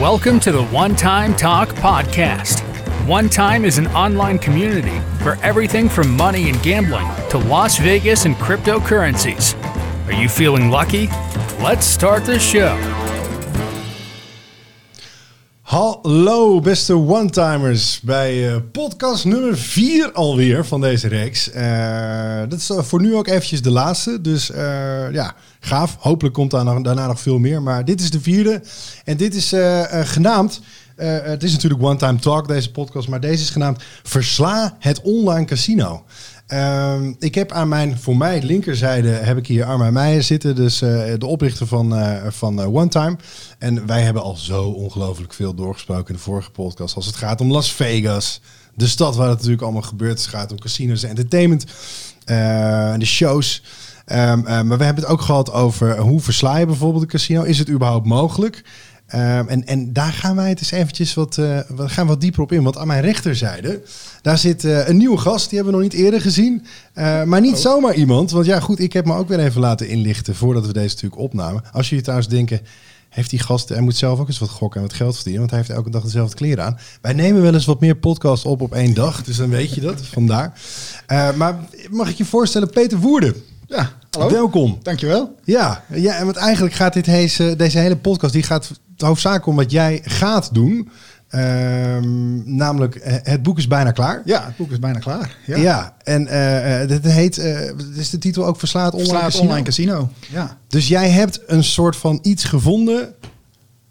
Welcome to the One Time Talk podcast. One Time is an online community for everything from money and gambling to Las Vegas and cryptocurrencies. Are you feeling lucky? Let's start the show. Hallo beste one-timers bij uh, podcast nummer 4 alweer van deze reeks. Uh, dat is voor nu ook eventjes de laatste, dus ja, gaaf. Hopelijk komt daar daarna nog veel meer, maar dit is de vierde. En dit is genaamd, het is natuurlijk One-Time Talk deze podcast, maar deze is genaamd Versla het online casino. Uh, ik heb aan mijn, voor mij, linkerzijde heb ik hier Arma Meijer zitten. Dus uh, de oprichter van, uh, van uh, OneTime. En wij hebben al zo ongelooflijk veel doorgesproken in de vorige podcast. Als het gaat om Las Vegas. De stad waar het natuurlijk allemaal gebeurt. Het gaat om casinos en entertainment. en de shows. Um, maar we hebben het ook gehad over hoe versla je bijvoorbeeld een casino. Is het überhaupt mogelijk? Um, en, en daar gaan wij het eens eventjes wat, uh, we gaan wat dieper op in. Want aan mijn rechterzijde, daar zit uh, een nieuwe gast. Die hebben we nog niet eerder gezien. Uh, maar niet oh. zomaar iemand. Want ja, goed, ik heb me ook weer even laten inlichten voordat we deze natuurlijk opnamen. Als jullie trouwens denken, heeft die gast, hij moet zelf ook eens wat gokken en wat geld verdienen. Want hij heeft elke dag dezelfde kleren aan. Wij nemen wel eens wat meer podcasts op op één dag. Dus dan weet je dat, vandaar. maar mag ik je voorstellen, Peter Woerden. Ja, hallo. Welkom. Dankjewel. Ja, ja, want eigenlijk gaat dit deze, deze hele podcast, die gaat hoofdzakelijk om wat jij gaat doen. Um, namelijk, eh, het boek is bijna klaar. Ja, het boek is bijna klaar. Ja, ja en uh, het heet, uh, is de titel ook Verslaat Online Verslaat Casino? Online Casino. Ja. Dus jij hebt een soort van iets gevonden.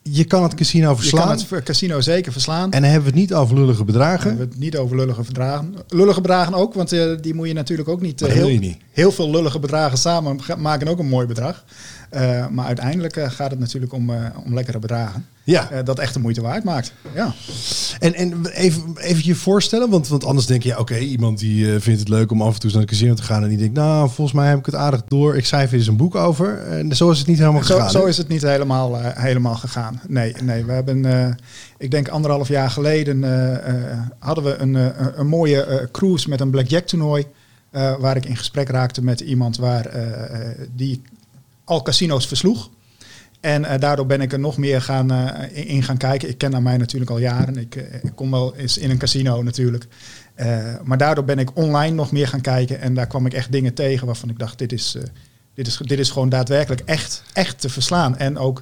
Je kan het casino verslaan. Je kan het casino zeker verslaan. En dan hebben we het niet over lullige bedragen. Dan hebben we het niet over lullige bedragen. Lullige bedragen ook, want uh, die moet je natuurlijk ook niet... Heel, niet. heel veel lullige bedragen samen maken ook een mooi bedrag. Uh, maar uiteindelijk uh, gaat het natuurlijk om, uh, om lekkere bedragen. Ja. dat echt de moeite waard maakt. Ja. En, en even, even je voorstellen, want, want anders denk je, oké, okay, iemand die vindt het leuk om af en toe naar het casino te gaan en die denkt, nou, volgens mij heb ik het aardig door. Ik schrijf eens een boek over. En zo is het niet helemaal zo, gegaan. Zo is het niet helemaal, helemaal gegaan. Nee, nee, we hebben, ik denk anderhalf jaar geleden, hadden we een, een, een mooie cruise met een blackjack toernooi. waar ik in gesprek raakte met iemand waar die al casino's versloeg. En uh, daardoor ben ik er nog meer gaan, uh, in gaan kijken. Ik ken naar mij natuurlijk al jaren. Ik, uh, ik kom wel eens in een casino natuurlijk. maar daardoor ben ik online nog meer gaan kijken. En daar kwam ik echt dingen tegen waarvan ik dacht, dit is, dit is, dit is gewoon daadwerkelijk echt, echt te verslaan. En ook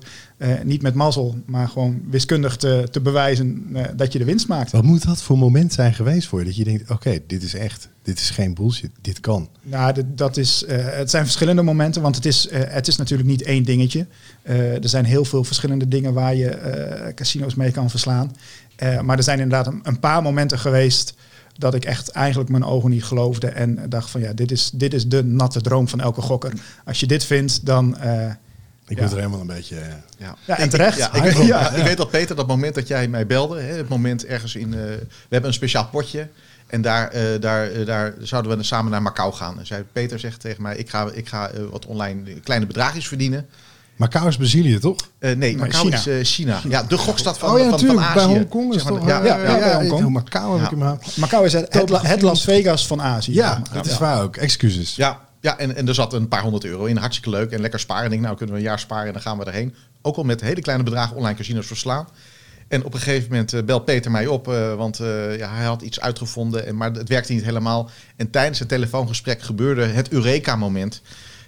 niet met mazzel, maar gewoon wiskundig te, te bewijzen dat je de winst maakt. Wat moet dat voor moment zijn geweest voor je? Dat je denkt, oké, dit is echt, dit is geen bullshit, dit kan. Nou, dat is, uh, het zijn verschillende momenten, want het is, het is natuurlijk niet één dingetje. Er zijn heel veel verschillende dingen waar je casino's mee kan verslaan. maar er zijn inderdaad een, een, paar momenten geweest dat ik echt eigenlijk mijn ogen niet geloofde en dacht van ja, dit is, dit is de natte droom van elke gokker. Als je dit vindt, dan... ik word er helemaal een beetje... Ja, ja en terecht. Ja, ik, weet, ja, ik weet dat Peter, dat moment dat jij mij belde, hè, het moment ergens in... we hebben een speciaal potje... En daar, uh, daar, uh, daar zouden we samen naar Macau gaan. En zei Peter zegt tegen mij, ik ga, ik ga uh, wat online kleine bedragjes verdienen. Macau is Brazilië, toch? nee, Macau China. is China. Ja, de gokstad van, oh, ja, van, van Azië. Bij Hongkong is zeg maar, toch? Ja, ja, ja, ja, Hongkong. Macau heb ik hem Macau is het, het, het Las Vegas van Azië. Ja, dat is waar ook. Excuses. Ja, ja en, en er zat een paar honderd euro in. Hartstikke leuk en lekker sparen. En ik denk, nou kunnen we een jaar sparen en dan gaan we erheen. Ook al met hele kleine bedragen online casinos verslaan. En op een gegeven moment uh, belt Peter mij op, uh, want uh, ja, hij had iets uitgevonden, en, maar het werkte niet helemaal. En tijdens het telefoongesprek gebeurde het Eureka-moment.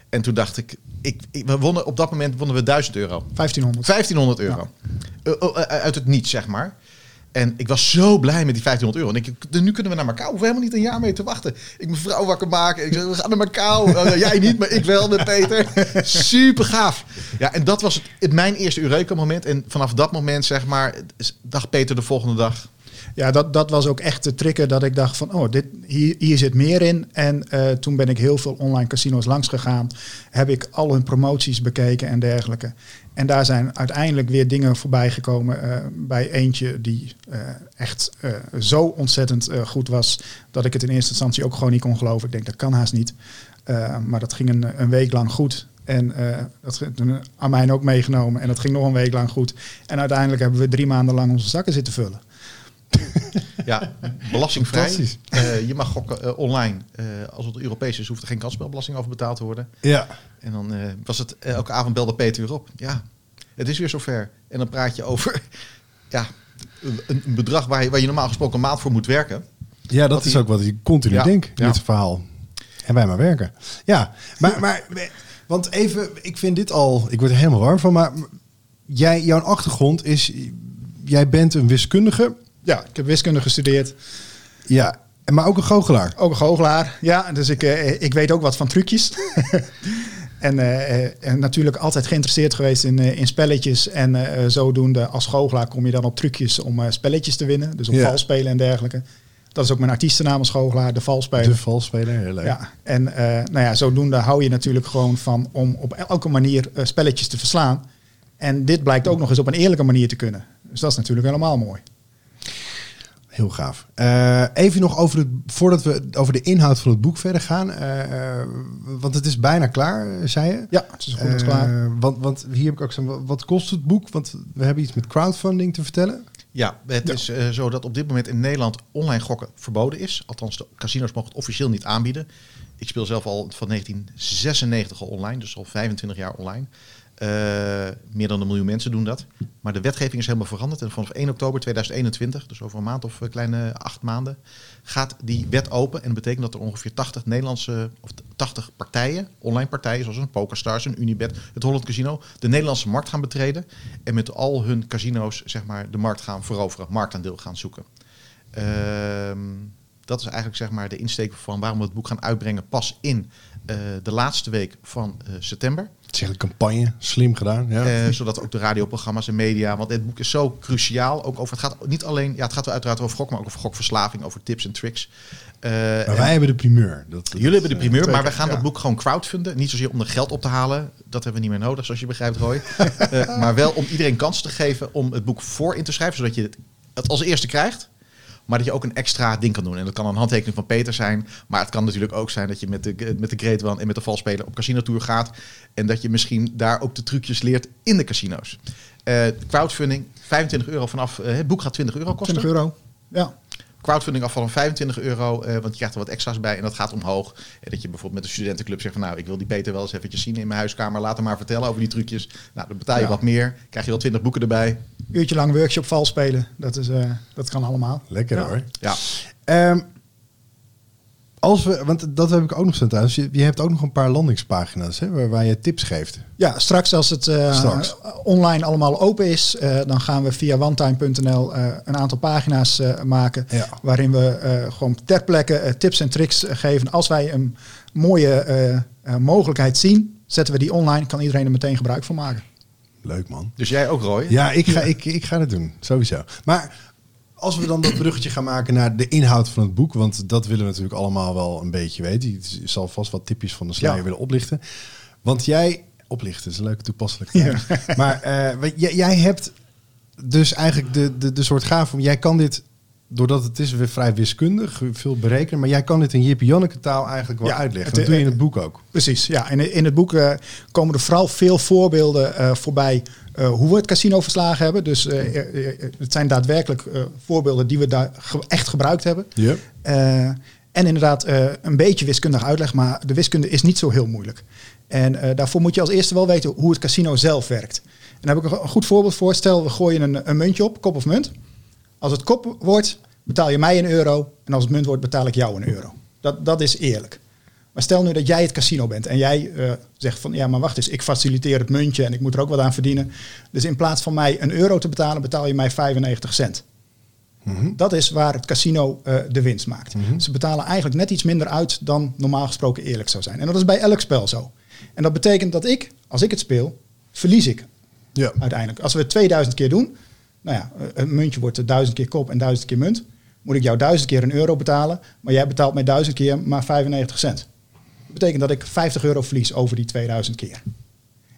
En toen dacht ik, ik, ik, we wonnen, op dat moment wonnen we 1000 euro. 1500. 1500 euro. Ja. uit het niets, zeg maar. En ik was zo blij met die 1500 euro. En ik, nu kunnen we naar Macau. We helemaal niet een jaar mee te wachten. Ik mijn vrouw wakker maken. Ik zeg, we gaan naar Macau. Uh, jij niet, maar ik wel met Peter. Super gaaf. Ja, en dat was het, het mijn eerste Eureka moment. En vanaf dat moment, zeg maar, dacht Peter de volgende dag. Ja, dat, dat was ook echt de trigger dat ik dacht van, oh, dit, hier, hier zit meer in. En uh, toen ben ik heel veel online casino's langs gegaan. Heb ik al hun promoties bekeken en dergelijke. En daar zijn uiteindelijk weer dingen voorbij gekomen uh, bij eentje die uh, echt zo ontzettend goed was, dat ik het in eerste instantie ook gewoon niet kon geloven. Ik denk, dat kan haast niet. maar dat ging een, een week lang goed. En uh, dat aan mij ook meegenomen. En dat ging nog een week lang goed. En uiteindelijk hebben we drie maanden lang onze zakken zitten vullen. Ja, belastingvrij. Uh, je mag gokken uh, online. Uh, als het Europees is, hoeft er geen kansspelbelasting over betaald te worden. Ja. En dan was het elke avond belde Peter weer op. Ja, het is weer zover. En dan praat je over ja, een, een bedrag waar je, waar je normaal gesproken een maand voor moet werken. Ja, dat is die- ook wat ik continu Ja, denk in ja. dit verhaal. En wij maar werken. Ja, maar, maar want even, ik vind dit al, ik word er helemaal warm van, maar jij, jouw achtergrond is, jij bent een wiskundige, Ja, ik heb wiskunde gestudeerd. ja, maar ook een goochelaar. Ook een goochelaar. Ja, dus ik, eh, ik weet ook wat van trucjes. en, eh, eh, en natuurlijk altijd geïnteresseerd geweest in, in spelletjes. En zodoende als goochelaar kom je dan op trucjes om spelletjes te winnen. Dus op Ja. valspelen en dergelijke. Dat is ook mijn artiestennaam als goochelaar, de valspeler. De valspeler, heel leuk. Ja, en nou ja, zodoende hou je natuurlijk gewoon van om op elke manier spelletjes te verslaan. En dit blijkt ook nog eens op een eerlijke manier te kunnen. Dus dat is natuurlijk helemaal mooi. Heel gaaf. Eh, even nog over het, voordat we over de inhoud van het boek verder gaan. eh, eh, want het is bijna klaar, zei je. Ja, het is goed Eh, klaar. Want, want hier heb ik ook zo'n, wat kost het boek? Want we hebben iets met crowdfunding te vertellen. Ja, het Ja. is eh, zo dat op dit moment in Nederland online gokken verboden is. Althans, de casinos mogen het officieel niet aanbieden. Ik speel zelf al van 1996 al online, dus al 25 jaar online. Eh, meer dan een miljoen mensen doen dat. Maar de wetgeving is helemaal veranderd. En vanaf 1 oktober 2021, dus over een maand of een kleine acht maanden, gaat die wet open. En dat betekent dat er ongeveer 80 Nederlandse, of 80 partijen, online partijen, zoals een PokerStars, een Unibet, het Holland Casino, de Nederlandse markt gaan betreden. En met al hun casino's, zeg maar, de markt gaan veroveren, marktaandeel gaan zoeken. Ehm, dat is eigenlijk zeg maar de insteek van waarom we het boek gaan uitbrengen pas in eh, de laatste week van eh, september. Het is echt een campagne, slim gedaan. Ja. Eh, zodat ook de radioprogramma's en media, want dit boek is zo cruciaal. Ook over, het gaat niet alleen, ja, het gaat wel uiteraard over gok, maar ook over gokverslaving, over tips en tricks. Maar en wij hebben de primeur. Dat, jullie hebben de primeur, maar we gaan ja. dat boek gewoon crowdfunden. Niet zozeer om er geld op te halen, dat hebben we niet meer nodig, zoals je begrijpt, Roy. Maar wel om iedereen kans te geven om het boek voor in te schrijven, zodat je het als eerste krijgt. Maar dat je ook een extra ding kan doen. En dat kan een handtekening van Peter zijn. Maar het kan natuurlijk ook zijn dat je met de, met de Great One en met de valspeler op casino tour gaat. En dat je misschien daar ook de trucjes leert in de casino's. Eh, crowdfunding, 25 euro vanaf. eh, het boek gaat 20 euro kosten. 20 euro. Ja. Crowdfunding af van 25 euro, eh, want je krijgt er wat extra's bij en dat gaat omhoog. En dat je bijvoorbeeld met de studentenclub zegt van nou, ik wil die Peter wel eens eventjes zien in mijn huiskamer. Laat hem maar vertellen over die trucjes. Nou, dan betaal je Ja. wat meer. Krijg je wel 20 boeken erbij. Uurtje lang workshop vals spelen. Dat, is, eh, dat kan allemaal. Lekker Ja. hoor. Ja, Ehm, als we, want dat heb ik ook nog staan thuis. Je, je hebt ook nog een paar landingspagina's hè, waar, waar je tips geeft. Ja, straks als het eh, Straks. online allemaal open is, eh, dan gaan we via onetime.nl eh, een aantal pagina's eh, maken. Ja. Waarin we eh, gewoon ter plekke tips en tricks geven. Als wij een mooie eh, eh, mogelijkheid zien, zetten we die online. Kan iedereen er meteen gebruik van maken. Leuk man. dus jij ook Roy. Ja, ik ga, ik, ik ga het doen. Sowieso. Maar als we dan dat bruggetje gaan maken naar de inhoud van het boek. Want dat willen we natuurlijk allemaal wel een beetje weten. Je zal vast wat tipjes van de sluier Ja. willen oplichten. Want jij... Oplichten is een leuke toepasselijk. term. Maar eh, jij, jij hebt dus eigenlijk de, de, de soort gaaf om... Jij kan dit, doordat het is weer vrij wiskundig, veel berekenen... maar jij kan dit in Jip Janneke taal eigenlijk wel Ja, uitleggen. Dat doe je in het boek ook. Precies, ja. In, in het boek eh, komen er vooral veel voorbeelden eh, voorbij eh, hoe we het casino verslagen hebben. Dus het zijn daadwerkelijk voorbeelden die we daar ge- echt gebruikt hebben. Ja. En inderdaad een beetje wiskundig uitleg, maar de wiskunde is niet zo heel moeilijk. En daarvoor moet je als eerste wel weten hoe het casino zelf werkt. En daar heb ik een goed voorbeeld voor. Stel, we gooien een, een muntje op, kop of munt. Als het kop wordt, betaal je mij een euro. En als het munt wordt, betaal ik jou een euro. Dat, dat is eerlijk. Maar stel nu dat jij het casino bent en jij eh, zegt van ja, maar wacht eens, ik faciliteer het muntje en ik moet er ook wat aan verdienen. Dus in plaats van mij een euro te betalen, betaal je mij 95 cent. Dat is waar het casino eh, de winst maakt. Ze betalen eigenlijk net iets minder uit dan normaal gesproken eerlijk zou zijn. En dat is bij elk spel zo. En dat betekent dat ik, als ik het speel, verlies ik Ja. uiteindelijk. Als we het 2000 keer doen, nou ja, een muntje wordt 1000 keer kop en 1000 keer munt. Moet ik jou 1000 keer een euro betalen, maar jij betaalt mij 1000 keer maar 95 cent. Dat betekent dat ik 50 euro verlies over die 2000 keer.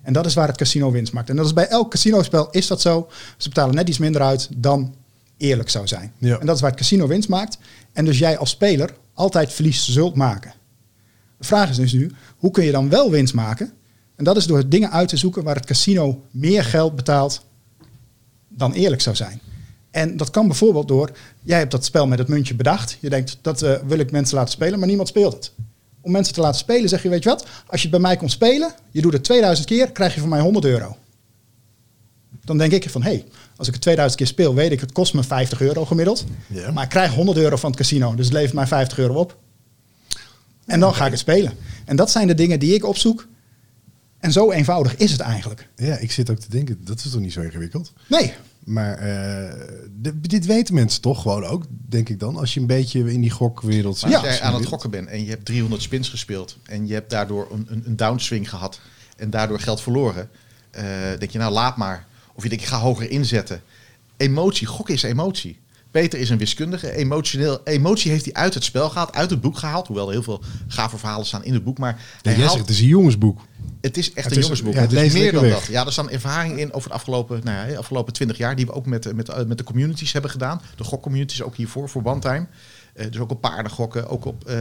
En dat is waar het casino winst maakt. En dat is bij elk casinospel is dat zo. Ze betalen net iets minder uit dan eerlijk zou zijn. Ja. En dat is waar het casino winst maakt. En dus jij als speler altijd verlies zult maken. De vraag is dus nu, hoe kun je dan wel winst maken? En dat is door dingen uit te zoeken waar het casino meer geld betaalt dan eerlijk zou zijn. En dat kan bijvoorbeeld door, jij hebt dat spel met het muntje bedacht. Je denkt, dat eh, wil ik mensen laten spelen, maar niemand speelt het. Om mensen te laten spelen zeg je, weet je wat, als je bij mij komt spelen, je doet het 2000 keer, krijg je van mij 100 euro. Dan denk ik van, hé, hey, Als ik het 2000 keer speel, weet ik, het kost me 50 euro gemiddeld. Maar ik krijg 100 euro van het casino, dus het levert mij 50 euro op. En dan ga ik het spelen. En dat zijn de dingen die ik opzoek. En zo eenvoudig is het eigenlijk. Ja, ik zit ook te denken, dat is toch niet zo ingewikkeld? Nee, Maar eh, de- dit weten mensen toch gewoon ook, denk ik dan. Als je een beetje in die gokwereld zit. als jij aan het gokken bent en je hebt 300 spins gespeeld en je hebt daardoor een, een, een downswing gehad en daardoor geld verloren, eh, denk je nou laat maar. Of je denkt ik ga hoger inzetten. Emotie, gokken is emotie. Peter is een wiskundige. Emotioneel, emotie heeft hij uit het spel gehaald, uit het boek gehaald. Hoewel er heel veel gave verhalen staan in het boek. Maar Ja, hij haalt- zegt, het is een jongensboek. het is echt Het een is- jongensboek. ja, het het is meer dan weg. dat. Ja, er staan ervaringen in over de afgelopen, nou ja, de afgelopen 20 jaar... die we ook met, met, met de communities hebben gedaan. De gokcommunities ook hiervoor, voor OneTime. Eh dus ook op paardengokken, ook op eh,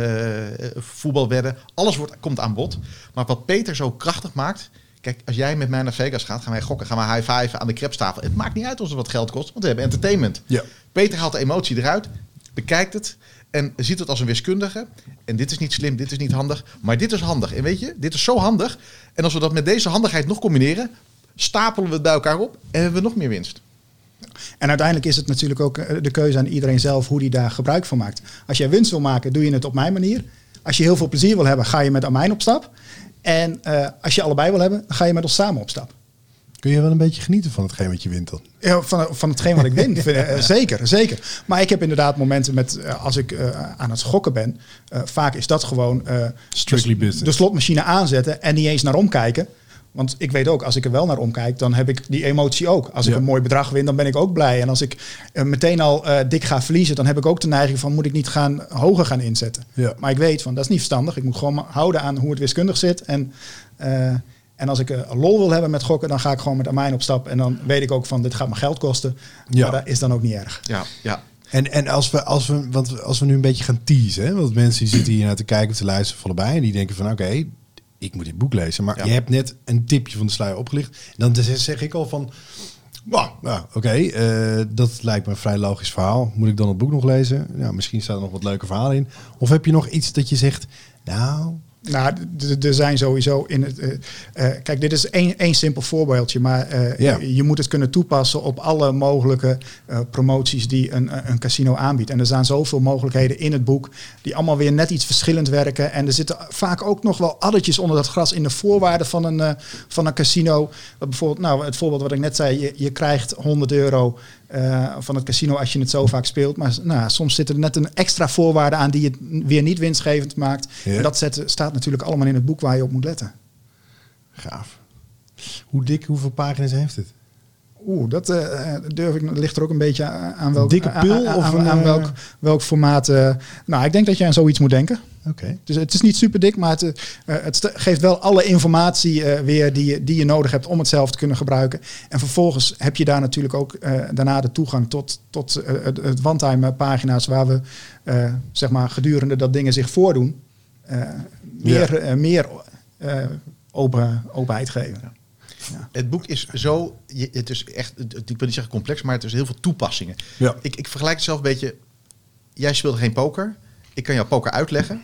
voetbalwedden. Alles wordt, komt aan bod. Maar wat Peter zo krachtig maakt... Kijk, als jij met mij naar Vegas gaat, gaan wij gokken. Gaan we high-fiven aan de crepstafel. Het maakt niet uit of het wat geld kost, want we hebben entertainment. Ja. Peter haalt de emotie eruit, bekijkt het en ziet het als een wiskundige. En dit is niet slim, dit is niet handig, maar dit is handig. En weet je, dit is zo handig. En als we dat met deze handigheid nog combineren, stapelen we het bij elkaar op en hebben we nog meer winst. En uiteindelijk is het natuurlijk ook eh, de keuze aan iedereen zelf hoe die daar gebruik van maakt. Als jij winst wil maken, doe je het op mijn manier. Als je heel veel plezier wil hebben, ga je met Amijn op stap. En eh, als je allebei wil hebben, dan ga je met ons samen op stap. Kun je wel een beetje genieten van hetgeen wat je wint dan? Ja, van, van hetgeen wat ik win. Vind eh, zeker, zeker. Maar ik heb inderdaad momenten met, eh, als ik aan het schokken ben, vaak is dat gewoon Strictly de, business. de slotmachine aanzetten en niet eens naar omkijken. Want ik weet ook, als ik er wel naar omkijk, dan heb ik die emotie ook. Als ik een mooi bedrag win, dan ben ik ook blij. En als ik eh, meteen al eh, dik ga verliezen, dan heb ik ook de neiging van, moet ik niet gaan hoger gaan inzetten. Ja. Maar ik weet van, dat is niet verstandig. Ik moet gewoon maar houden aan hoe het wiskundig zit. En, eh, en als ik eh, lol wil hebben met gokken, dan ga ik gewoon met Amijn op stap. En dan weet ik ook van, dit gaat me geld kosten. Ja. Maar dat is dan ook niet erg. Ja, ja. En, en als, we, als, we, want als we nu een beetje gaan teasen, hè, want mensen die zitten hier naar te kijken of te luisteren vallen bij en die denken van oké, ik moet dit boek lezen. Maar Ja. je hebt net een tipje van de sluier opgelicht. Dan zeg ik al van, nou, ja, oké, eh, dat lijkt me een vrij logisch verhaal. Moet ik dan het boek nog lezen? Ja, misschien staat er nog wat leuke verhalen in. Of heb je nog iets dat je zegt, nou, Nou, er zijn sowieso in het. eh, eh, kijk, dit is één, één simpel voorbeeldje, maar eh, Ja. je, je moet het kunnen toepassen op alle mogelijke promoties die een, een casino aanbiedt. En er zijn zoveel mogelijkheden in het boek die allemaal weer net iets verschillend werken. En er zitten vaak ook nog wel addertjes onder dat gras in de voorwaarden van een, van een casino. Dat bijvoorbeeld, nou, het voorbeeld wat ik net zei, je, je krijgt 100 euro eh, van het casino als je het zo vaak speelt. Maar nou, soms zit er net een extra voorwaarde aan die het weer niet winstgevend maakt. Ja. En dat zet, staat natuurlijk allemaal in het boek waar je op moet letten. gaaf. Hoe dik, hoeveel pagina's heeft het? Oeh, dat eh, durf ik. Ligt er ook een beetje aan welk, dikke pil aan, of aan, eh, welk, welk formaat. eh, nou, ik denk dat je aan zoiets moet denken. Oké. Dus het is niet super dik, maar het, eh, het geeft wel alle informatie eh, weer die je, die je nodig hebt om het zelf te kunnen gebruiken. En vervolgens heb je daar natuurlijk ook eh, daarna de toegang tot, tot eh, het, het one-time pagina's waar we eh, zeg maar gedurende dat dingen zich voordoen, eh, meer, eh, meer eh, open, openheid geven. Het boek is zo, het is echt, ik wil niet zeggen complex, maar het is heel veel toepassingen. Ja. Ik, ik vergelijk het zelf een beetje, jij speelde geen poker, ik kan jou poker uitleggen.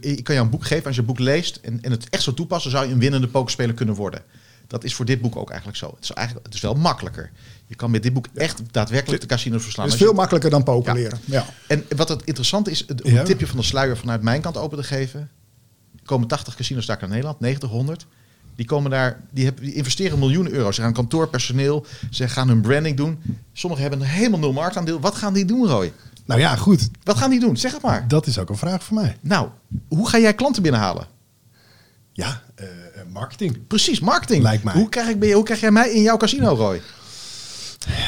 Ik kan jou een boek geven, als je het boek leest en, en het echt zo toepassen, zou je een winnende pokerspeler kunnen worden. Dat is voor dit boek ook eigenlijk zo. Het is, eigenlijk, het is wel makkelijker. Je kan met dit boek echt daadwerkelijk de casinos verslaan. Het is je- veel makkelijker dan poker Ja. leren. Ja. En wat het interessante is, het- om Ja. een tipje van de sluier vanuit mijn kant open te geven. Er komen 80 casinos daar in Nederland, 90, 100. Die, komen daar, die, hebben, die investeren miljoenen euro's. Ze gaan kantoorpersoneel, ze gaan hun branding doen. Sommigen hebben een helemaal nul marktaandeel. Wat gaan die doen, Roy? Nou ja, goed. Wat gaan die doen? Zeg het maar. Dat is ook een vraag voor mij. Nou, hoe ga jij klanten binnenhalen? Ja, eh, marketing. Precies, marketing. Lijkt mij. Hoe krijg, ik, hoe krijg jij mij in jouw casino, Roy?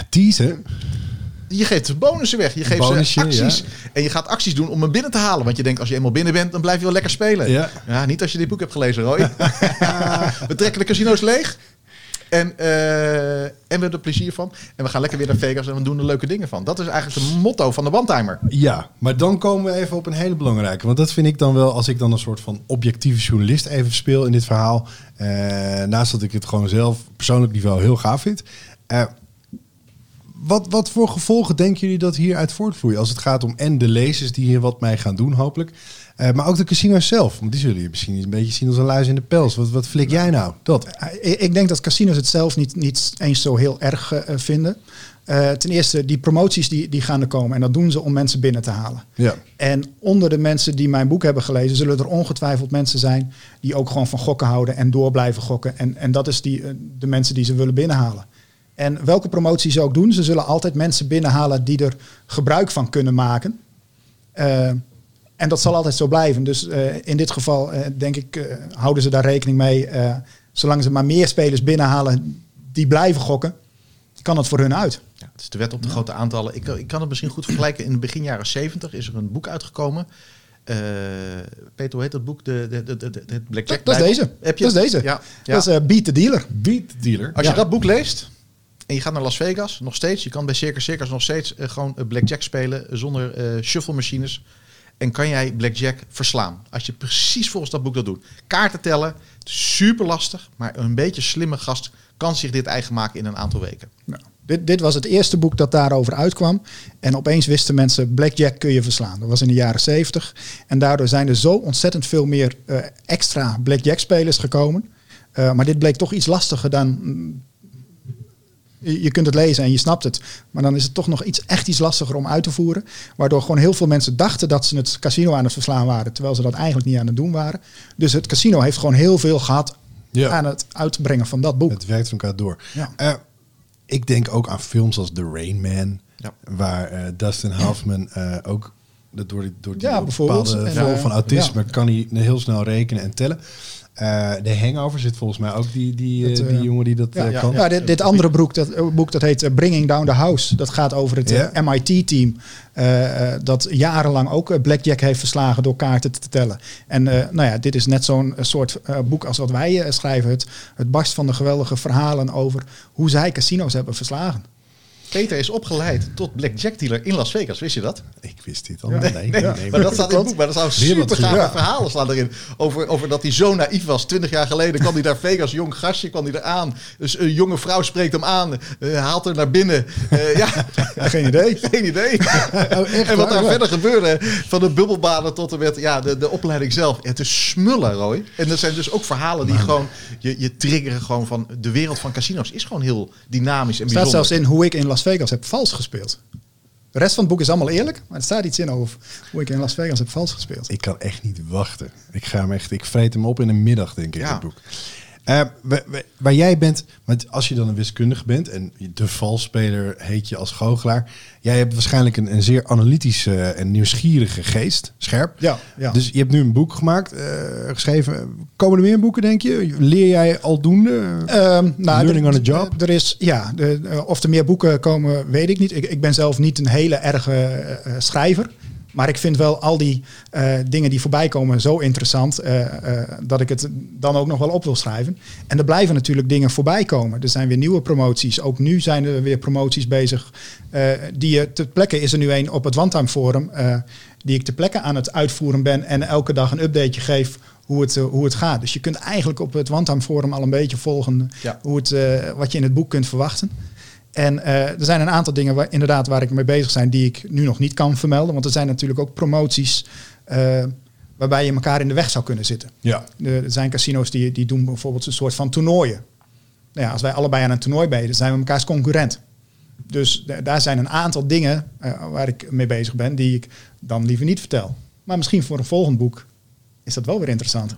Teasen. Je geeft bonussen weg. Je geeft bonusje, ze acties. ja. En je gaat acties doen om hem binnen te halen. Want je denkt, als je eenmaal binnen bent, dan blijf je wel lekker spelen. Ja. niet als je dit boek hebt gelezen, Roy. we trekken de casino's leeg. En, eh, en we hebben er plezier van. En we gaan lekker weer naar Vegas en we doen er leuke dingen van. Dat is eigenlijk het motto van de one-timer. Ja, maar dan komen we even op een hele belangrijke. Want dat vind ik dan wel, als ik dan een soort van objectieve journalist even speel in dit verhaal. eh, naast dat ik het gewoon zelf persoonlijk niveau heel gaaf vind. eh, wat, wat voor gevolgen denken jullie dat hieruit voortvloeien? Als het gaat om en de lezers die hier wat mee gaan doen, hopelijk. Uh, maar ook de casino's zelf. Want die zullen je misschien een beetje zien als een luis in de pels. Wat, wat flik jij nou? Dat. Ik, ik denk dat casinos het zelf niet, niet eens zo heel erg uh, vinden. Ten eerste, die promoties die, die gaan er komen. En dat doen ze om mensen binnen te halen. Ja. En onder de mensen die mijn boek hebben gelezen, zullen er ongetwijfeld mensen zijn die ook gewoon van gokken houden en door blijven gokken. En, en dat is die, de mensen die ze willen binnenhalen. En welke promotie ze ook doen, ze zullen altijd mensen binnenhalen die er gebruik van kunnen maken. Uh, en dat zal altijd zo blijven. Dus uh, in dit geval uh, denk ik, houden ze daar rekening mee. zolang ze maar meer spelers binnenhalen die blijven gokken, kan het voor hun uit. Ja, het is de wet op de grote aantallen. Ik, ik kan het misschien goed vergelijken. In de begin jaren 70 is er een boek uitgekomen. Peter, hoe heet dat boek? De, de, de, de, het Blackjack dat, dat is deze. Heb je dat is deze. Ja, ja. Dat is Beat the Dealer. Beat the Dealer. Als je dat boek leest, en je gaat naar Las Vegas, nog steeds. Je kan bij Circus Circus nog steeds uh, gewoon blackjack spelen zonder uh, shuffle machines. En kan jij blackjack verslaan. Als je precies volgens dat boek dat doet. Kaarten tellen, super lastig. Maar een beetje slimme gast kan zich dit eigen maken in een aantal weken. Nou, dit, dit was het eerste boek dat daarover uitkwam. En opeens wisten mensen, blackjack kun je verslaan. Dat was in de jaren 70. En daardoor zijn er zo ontzettend veel meer extra blackjack spelers gekomen. maar dit bleek toch iets lastiger dan je kunt het lezen en je snapt het. Maar dan is het toch nog iets, echt iets lastiger om uit te voeren. Waardoor gewoon heel veel mensen dachten dat ze het casino aan het verslaan waren. Terwijl ze dat eigenlijk niet aan het doen waren. Dus het casino heeft gewoon heel veel gehad ja. aan het uitbrengen van dat boek. Het werkt van elkaar door. Ja. Uh, ik denk ook aan films als The Rain Man. Ja. Waar uh, Dustin Hoffman uh, ook door die, door die ja, bepaalde vorm van autisme kan hij heel snel rekenen en tellen. Uh, de Hangover zit volgens mij ook die, die, dat, uh, die jongen die dat ja, uh, kan. Ja, dit, dit andere boek dat, boek dat heet Bringing Down the House. Dat gaat over het yeah. MIT-team. dat jarenlang ook Blackjack heeft verslagen door kaarten te tellen. En nou ja, dit is net zo'n soort boek als wat wij schrijven. Het, het barst van de geweldige verhalen over hoe zij casino's hebben verslagen. Peter is opgeleid tot blackjack dealer in Las Vegas. Wist je dat? Ik wist dit al. Nee, nee, nee, nee maar dat staat in het boek. Maar dat zou super gave verhalen slaan erin. Over, over dat hij zo naïef was. Twintig jaar geleden kwam hij daar Vegas, jong gastje, kwam hij er aan. Dus een jonge vrouw spreekt hem aan. Uh, haalt er naar binnen. Uh, ja. Geen idee. Geen idee. oh, en wat daar verder gebeurde. Van de bubbelbaden tot en met ja, de, de opleiding zelf. Het is smullen, Roy. En dat zijn dus ook verhalen die gewoon... Je, je triggeren gewoon van... De wereld van casinos is gewoon heel dynamisch en bijzonder. Staat zelfs in hoe ik in Las Vegas heb vals gespeeld. De rest van het boek is allemaal eerlijk, maar er staat iets in over hoe ik in Las Vegas heb vals gespeeld. Ik kan echt niet wachten. Ik ga hem echt, ik vreet hem op in een middag, denk ik, ja. het boek. Uh, waar jij bent, want als je dan een wiskundige bent en de valspeler heet je als goochelaar, jij hebt waarschijnlijk een, een zeer analytische en nieuwsgierige geest, scherp. Ja, ja. Dus je hebt nu een boek gemaakt, uh, geschreven. Komen er meer boeken, denk je? Leer jij aldoende? Um, nou, Learning on the job? Er is, ja, de, of er meer boeken komen, weet ik niet. Ik, ik ben zelf niet een hele erge uh, schrijver. Maar ik vind wel al die uh, dingen die voorbij komen zo interessant uh, uh, dat ik het dan ook nog wel op wil schrijven. En er blijven natuurlijk dingen voorbij komen. Er zijn weer nieuwe promoties. Ook nu zijn er weer promoties bezig. die je ter plekke is er nu een op het One Forum. die ik ter plekke aan het uitvoeren ben en elke dag een updateje geef hoe het, hoe het gaat. Dus je kunt eigenlijk op het One Forum al een beetje volgen ja. hoe het, wat je in het boek kunt verwachten. En uh, er zijn een aantal dingen waar, inderdaad waar ik mee bezig ben die ik nu nog niet kan vermelden. Want er zijn natuurlijk ook promoties uh, waarbij je elkaar in de weg zou kunnen zitten. Ja. Er zijn casino's die, die doen bijvoorbeeld een soort van toernooien. Nou ja, als wij allebei aan een toernooi bezig zijn we elkaars concurrent. Dus daar zijn een aantal dingen uh, waar ik mee bezig ben die ik dan liever niet vertel. Maar misschien voor een volgend boek is dat wel weer interessant.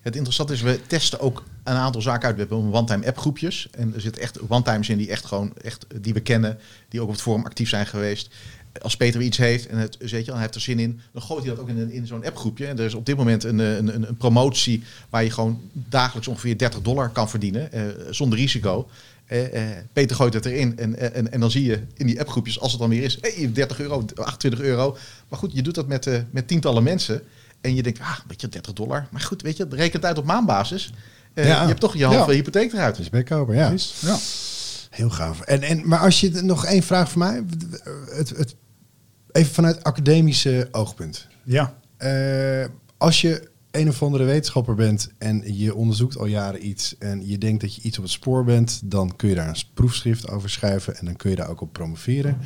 Het interessante is, we testen ook een aantal zaken uit. We hebben one-time app groepjes. En er zitten echt one-timers in die echt gewoon echt die we kennen, die ook op het forum actief zijn geweest. Als Peter iets heeft en het weet je, hij heeft er zin in, dan gooit hij dat ook in, in zo'n appgroepje. En er is op dit moment een, een, een, promotie waar je gewoon dagelijks ongeveer 30 dollar kan verdienen, eh, zonder risico. Eh, eh, Peter gooit het erin en, en, en dan zie je in die appgroepjes, als het dan weer is, hey, 30 euro, 28 euro. Maar goed, je doet dat met, uh, met tientallen mensen. En je denkt, ah, weet je, 30 dollar. Maar goed, weet je, rekent uit op maandbasis. Uh, ja. Je hebt toch je halve ja. hypotheek eruit. Dus bijkoper, ja. ja. Heel gaaf. En, en, maar als je nog één vraag voor mij. Het, het, even vanuit academische oogpunt. Ja. Uh, als je een of andere wetenschapper bent en je onderzoekt al jaren iets en je denkt dat je iets op het spoor bent, dan kun je daar een proefschrift over schrijven en dan kun je daar ook op promoveren.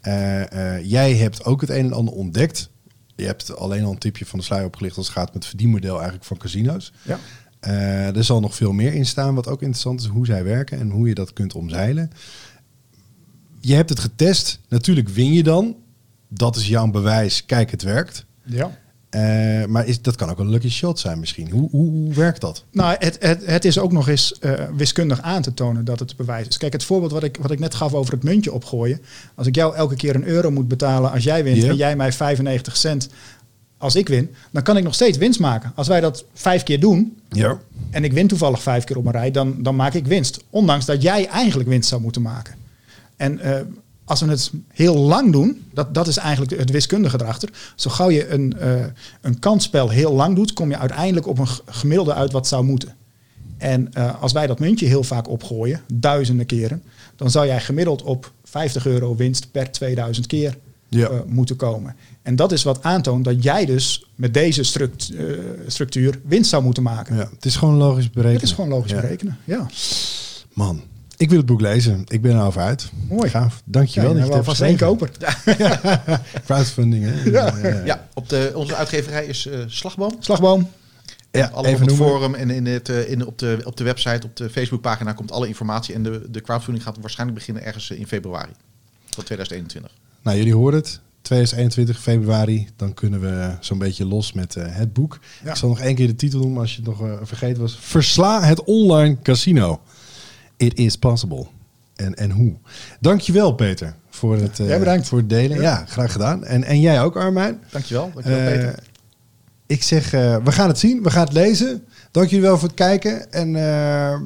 Eh, eh, jij hebt ook het een en ander ontdekt. Je hebt alleen al een tipje van de sluier opgelicht als het gaat met het verdienmodel eigenlijk van casino's. Ja. Eh, er zal nog veel meer in staan, wat ook interessant is, hoe zij werken en hoe je dat kunt omzeilen. Je hebt het getest, natuurlijk win je dan. Dat is jouw bewijs, kijk het werkt. Ja. Eh, maar is, dat kan ook een lucky shot zijn misschien. Hoe, hoe, hoe werkt dat? Nou, het, het, het is ook nog eens eh, wiskundig aan te tonen dat het bewijs is. Kijk, het voorbeeld wat ik, wat ik net gaf over het muntje opgooien. Als ik jou elke keer een euro moet betalen als jij wint Ja. en jij mij 95 cent als ik win, dan kan ik nog steeds winst maken. Als wij dat vijf keer doen Ja. en ik win toevallig vijf keer op een rij, dan, dan maak ik winst. Ondanks dat jij eigenlijk winst zou moeten maken. En eh, als we het heel lang doen, dat, dat is eigenlijk het wiskundige erachter. Zo gauw je een, eh, een kansspel heel lang doet, kom je uiteindelijk op een gemiddelde uit wat zou moeten. En eh, als wij dat muntje heel vaak opgooien, duizenden keren, dan zou jij gemiddeld op 50 euro winst per 2000 keer Ja. eh, moeten komen. En dat is wat aantoont dat jij dus met deze struct- eh, structuur winst zou moeten maken. ja. Het is gewoon logisch berekenen. Het is gewoon logisch Ja. berekenen. Ja. Man, ik wil het boek lezen. Ik ben er over uit. Mooi. Gaaf. Dankjewel Ja, dat je wel het vast hebt één koper. Crowdfunding, hè? Ja. ja. Ja, op de, onze uitgeverij is eh, Slagboom. Slagboom. Ja, Alle op even het noemen. forum en in het, eh, in, op, de, op de website, op de Facebookpagina komt alle informatie. En de, de crowdfunding gaat waarschijnlijk beginnen ergens in februari van 2021. Nou, jullie horen het. 2021 februari, dan kunnen we zo'n beetje los met eh, het boek. Ja. Ik zal nog één keer de titel noemen als je het nog eh, vergeten was. Versla het online casino. It is possible. En, en hoe? Dankjewel Peter voor het, eh, Jij bedankt. voor het delen. Ja. graag gedaan. En, en jij ook Armijn. Dankjewel. Dankjewel Eh, Peter. ik zeg, eh, we gaan het zien. We gaan het lezen. Dank jullie wel voor het kijken. En eh,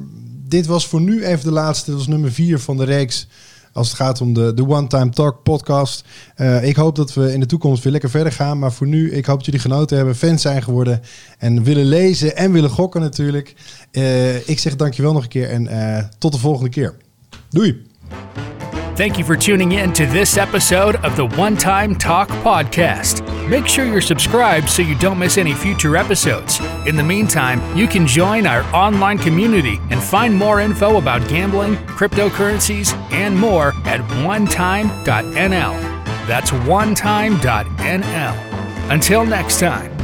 dit was voor nu even de laatste. Dat was nummer vier van de reeks. Als het gaat om de, de One Time Talk podcast. Eh, ik hoop dat we in de toekomst weer lekker verder gaan. Maar voor nu, ik hoop dat jullie genoten hebben. Fans zijn geworden. En willen lezen en willen gokken natuurlijk. Eh, ik zeg dankjewel nog een keer. En eh, tot de volgende keer. Doei. Thank you for tuning in to this episode of the One Time Talk Podcast. Make sure you're subscribed so you don't miss any future episodes. In the meantime, you can join our online community and find more info about gambling, cryptocurrencies, and more at onetime.nl. That's onetime.nl. Until next time.